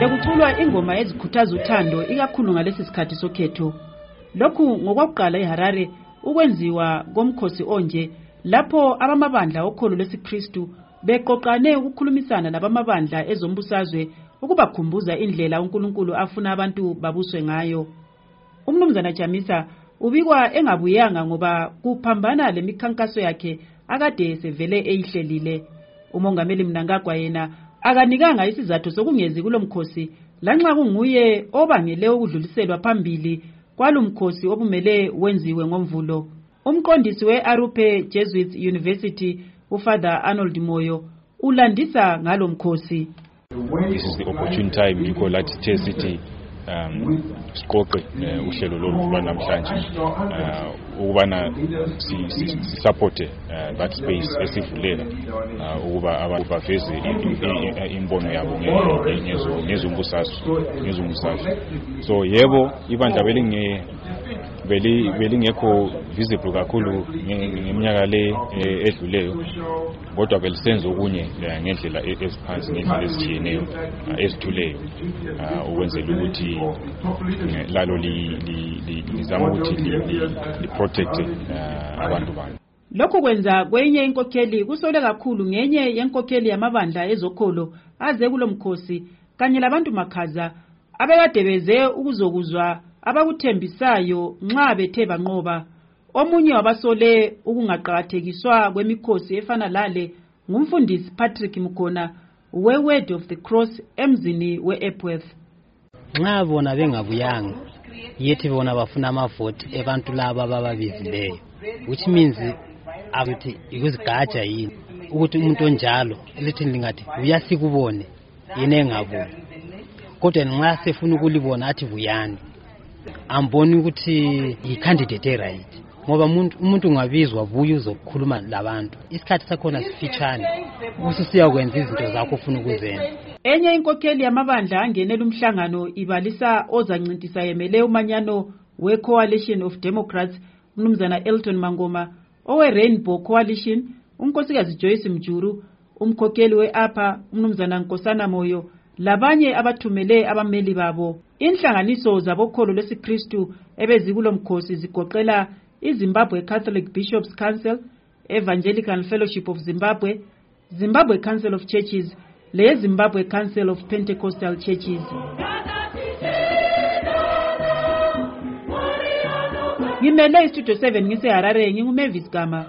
bekuculwa ingoma ezikhuthaza uthando ikakhulu ngalesi sikhathi sokhetho. Lokhu ngokwakuqala eharare ukwenziwa komkhosi onje lapho abamabandla okholo lwesikristu beqoqane ukukhulumisana labamabandla ezombusazwe ukubakhumbuza indlela unkulunkulu afuna abantu babuswe ngayo. Umnumzana jamisa ubikwa engabuyanga ngoba kuphambana lemikhankaso yakhe akade sevele eyihlelile. Umongameli mnangagwa yena akanikanga isizathu sokungezi kulo mkhosi lanxa kunguye obangele ukudluliselwa phambili kwalo mkhosi obumele wenziwe ngomvulo. Umqondisi we-arupe jesuits university ufather arnold moyo ulandisa ngalo mkhosi this is the opportune time yikho lathi the sithi um siqoqe uh, uhlelo lolu lwanamhlanje uh, ukubana sisupporte uh, that space esivulela uh, ukuba abantu baveze imbono yabo ngezombusazwe ngezombusazwe. So yebo ibandla belinge belingekho visible kakhulu ngeminyaka le edluleyo kodwa belisenza okunye ngendlela eziphansi ngendlela ezitshiyeneyo ezithuleyo ukwenzela ukuthi lalo lizama ukuthi liprotecte abantu balo lokhu kwenza kwenye inkokheli kusole kakhulu ngenye yenkokheli yamabandla ezokholo aze kulo mkhosi kanye labantu makhaza abekade beze ukuzokuzwa abakuthembisayo nxa bethe banqoba. Omunye wabasole ukungaqakathekiswa kwemikhosi efana lale ngumfundisi patrick mkhona we-word of the cross emzini we-epworth. Nxa bona bengabuyanga yethi bona bafuna amavoti ebantu laba bababizileyo which means ukuthi ikuzigaja yini ukuthi umuntu onjalo lithi lingathi buya sikubone yena engabuyi kodwa nxa sefuna ukulibona athi buyani amboni ukuthi yi-candidate eright. Ngoba umuntu ungabizwa buye uzokukhuluma labantu isikhathi sakhona sifitshane. Ususiyakwenza izinto zakho ufuna ukuzenza. Enye inkokheli yamabandla angenela umhlangano ibalisa ozancintisa yemele umanyano we-coalition of democrats umnumzana elton mangoma owe-rainbow coalition unkosikazi joyce mjuru umkhokheli we-apa umnumzana nkosana moyo labanye abathumele abameli babo. Inhlanganiso zabokholo lwesikristu ebezikulo mkhosi zigoqela izimbabwe catholic bishops council evangelical fellowship of zimbabwe zimbabwe council of churches leyezimbabwe council of pentecostal churches. Ngimele istudio 7 ngiseharare ngingumavis gama